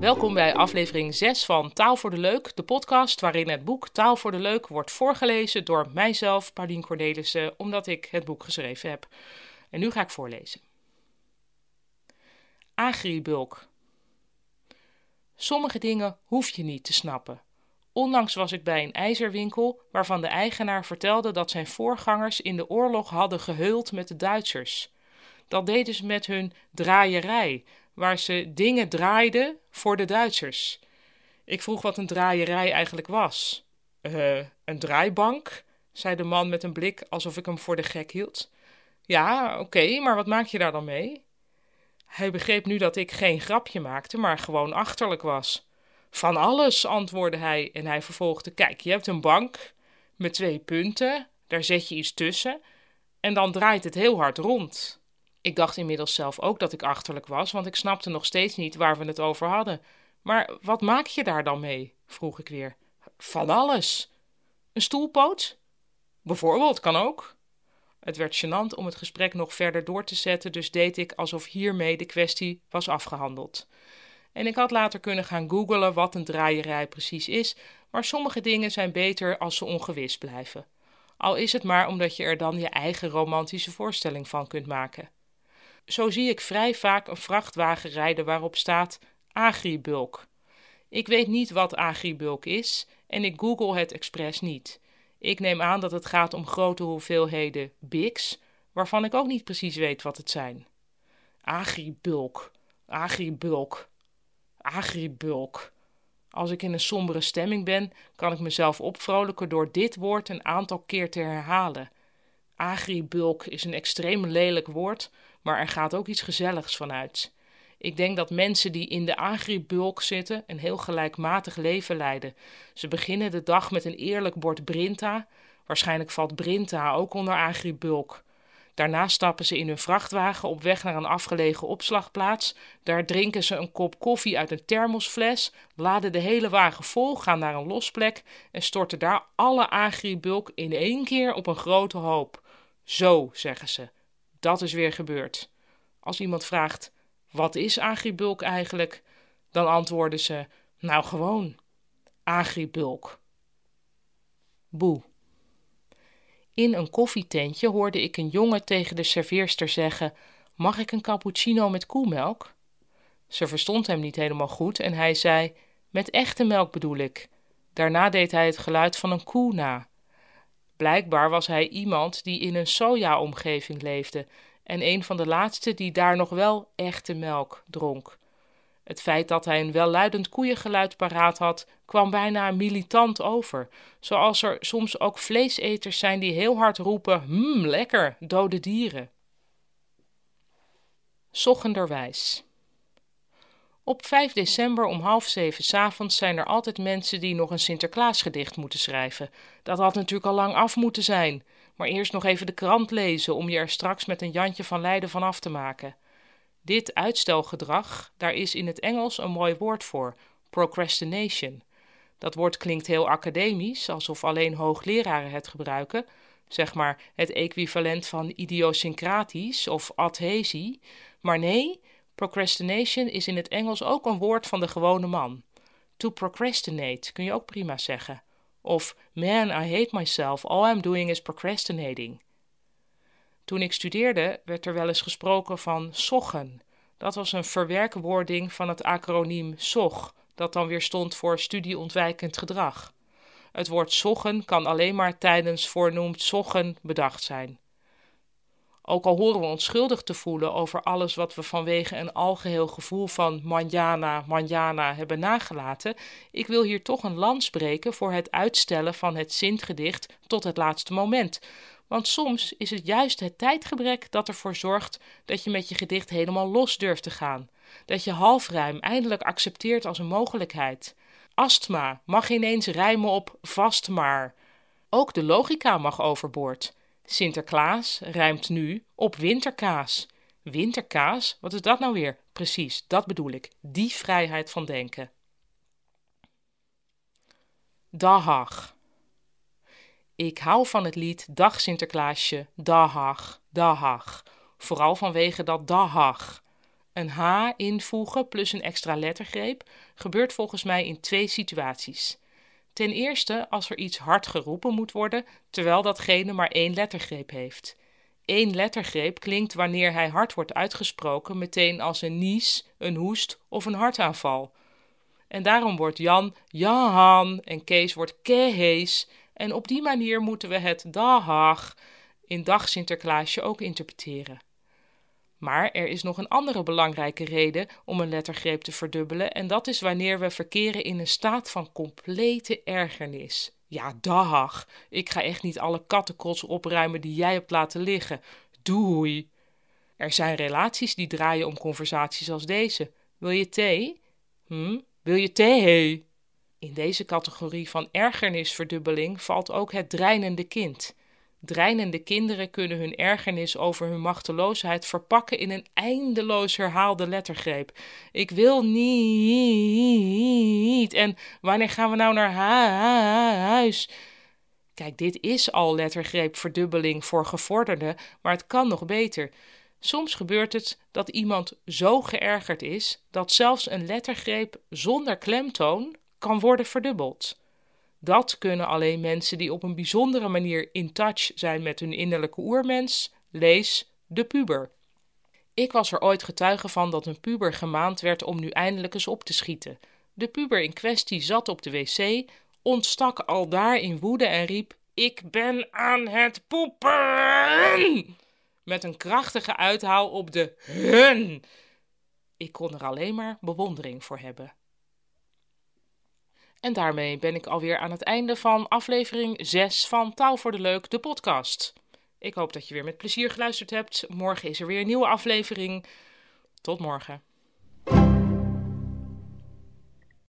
Welkom bij aflevering 6 van Taal voor de Leuk, de podcast waarin het boek Taal voor de Leuk wordt voorgelezen door mijzelf, Paulien Cornelissen, omdat ik het boek geschreven heb. En nu ga ik voorlezen. Agribulk. Sommige dingen hoef je niet te snappen. Onlangs was ik bij een ijzerwinkel waarvan de eigenaar vertelde dat zijn voorgangers in de oorlog hadden geheuld met de Duitsers. Dat deden ze met hun draaierij, waar ze dingen draaiden voor de Duitsers. Ik vroeg wat een draaierij eigenlijk was. Uh, een draaibank, zei de man met een blik alsof ik hem voor de gek hield. Ja, oké, maar wat maak je daar dan mee? Hij begreep nu dat ik geen grapje maakte, maar gewoon achterlijk was. Van alles, antwoordde hij en hij vervolgde: Kijk, je hebt een bank met twee punten, daar zet je iets tussen en dan draait het heel hard rond. Ik dacht inmiddels zelf ook dat ik achterlijk was, want ik snapte nog steeds niet waar we het over hadden. Maar wat maak je daar dan mee? vroeg ik weer. Van alles. Een stoelpoot? Bijvoorbeeld, kan ook. Het werd gênant om het gesprek nog verder door te zetten, dus deed ik alsof hiermee de kwestie was afgehandeld. En ik had later kunnen gaan googelen wat een draaierij precies is, maar sommige dingen zijn beter als ze ongewis blijven. Al is het maar omdat je er dan je eigen romantische voorstelling van kunt maken. Zo zie ik vrij vaak een vrachtwagen rijden waarop staat agribulk. Ik weet niet wat agribulk is en ik google het expres niet. Ik neem aan dat het gaat om grote hoeveelheden biks, waarvan ik ook niet precies weet wat het zijn. Agribulk, agribulk, agribulk. Als ik in een sombere stemming ben, kan ik mezelf opvrolijken door dit woord een aantal keer te herhalen. Agribulk is een extreem lelijk woord, maar er gaat ook iets gezelligs vanuit. Ik denk dat mensen die in de agribulk zitten een heel gelijkmatig leven leiden. Ze beginnen de dag met een eerlijk bord Brinta. Waarschijnlijk valt Brinta ook onder agribulk. Daarna stappen ze in hun vrachtwagen op weg naar een afgelegen opslagplaats. Daar drinken ze een kop koffie uit een thermosfles, laden de hele wagen vol, gaan naar een losplek en storten daar alle agribulk in één keer op een grote hoop. Zo, zeggen ze. Dat is weer gebeurd. Als iemand vraagt: wat is agribulk eigenlijk? Dan antwoorden ze: nou gewoon, agribulk. Boe. In een koffietentje hoorde ik een jongen tegen de serveerster zeggen: Mag ik een cappuccino met koemelk? Ze verstond hem niet helemaal goed en hij zei: Met echte melk bedoel ik. Daarna deed hij het geluid van een koe na. Blijkbaar was hij iemand die in een soja-omgeving leefde en een van de laatste die daar nog wel echte melk dronk. Het feit dat hij een welluidend koeiengeluid paraat had, kwam bijna militant over, zoals er soms ook vleeseters zijn die heel hard roepen: Hm, lekker, dode dieren. Sochenderwijs. Op 5 december om half zeven s avonds zijn er altijd mensen die nog een Sinterklaasgedicht moeten schrijven. Dat had natuurlijk al lang af moeten zijn, maar eerst nog even de krant lezen om je er straks met een Jantje van Leiden van af te maken. Dit uitstelgedrag, daar is in het Engels een mooi woord voor: procrastination. Dat woord klinkt heel academisch, alsof alleen hoogleraren het gebruiken, zeg maar het equivalent van idiosyncratisch of adhesie. Maar nee, procrastination is in het Engels ook een woord van de gewone man. To procrastinate kun je ook prima zeggen. Of man, I hate myself, all I'm doing is procrastinating. Toen ik studeerde werd er wel eens gesproken van SOGGEN. Dat was een verwerkwoording van het acroniem SOG, dat dan weer stond voor studieontwijkend gedrag. Het woord SOGGEN kan alleen maar tijdens voornoemd SOGGEN bedacht zijn. Ook al horen we ons schuldig te voelen over alles wat we vanwege een algeheel gevoel van manjana, manjana hebben nagelaten, ik wil hier toch een lans spreken voor het uitstellen van het Sintgedicht tot het laatste moment. Want soms is het juist het tijdgebrek dat ervoor zorgt dat je met je gedicht helemaal los durft te gaan. Dat je halfruim eindelijk accepteert als een mogelijkheid. Astma mag ineens rijmen op vast maar. Ook de logica mag overboord. Sinterklaas rijmt nu op winterkaas. Winterkaas? Wat is dat nou weer? Precies, dat bedoel ik. Die vrijheid van denken. Dahag. Ik hou van het lied Dag Sinterklaasje, dahag, dahag. Vooral vanwege dat dahag. Een H invoegen plus een extra lettergreep gebeurt volgens mij in twee situaties. Ten eerste als er iets hard geroepen moet worden, terwijl datgene maar één lettergreep heeft. Eén lettergreep klinkt wanneer hij hard wordt uitgesproken meteen als een nies, een hoest of een hartaanval. En daarom wordt Jan Jan en Kees wordt Kees. En op die manier moeten we het dag in dag Sinterklaasje ook interpreteren. Maar er is nog een andere belangrijke reden om een lettergreep te verdubbelen, en dat is wanneer we verkeren in een staat van complete ergernis. Ja, dag. Ik ga echt niet alle kattenkots opruimen die jij hebt laten liggen. Doei. Er zijn relaties die draaien om conversaties als deze. Wil je thee? Hm? Wil je thee? In deze categorie van ergernisverdubbeling valt ook het dreinende kind. Dreinende kinderen kunnen hun ergernis over hun machteloosheid verpakken in een eindeloos herhaalde lettergreep. Ik wil niet. En wanneer gaan we nou naar huis? Kijk, dit is al lettergreepverdubbeling voor gevorderden, maar het kan nog beter. Soms gebeurt het dat iemand zo geërgerd is dat zelfs een lettergreep zonder klemtoon kan worden verdubbeld. Dat kunnen alleen mensen die op een bijzondere manier in touch zijn met hun innerlijke oermens, lees de puber. Ik was er ooit getuige van dat een puber gemaand werd om nu eindelijk eens op te schieten. De puber in kwestie zat op de wc, ontstak al daar in woede en riep: Ik ben aan het poepen! Met een krachtige uithaal op de hun. Ik kon er alleen maar bewondering voor hebben. En daarmee ben ik alweer aan het einde van aflevering 6 van Taal voor de Leuk, de podcast. Ik hoop dat je weer met plezier geluisterd hebt. Morgen is er weer een nieuwe aflevering. Tot morgen.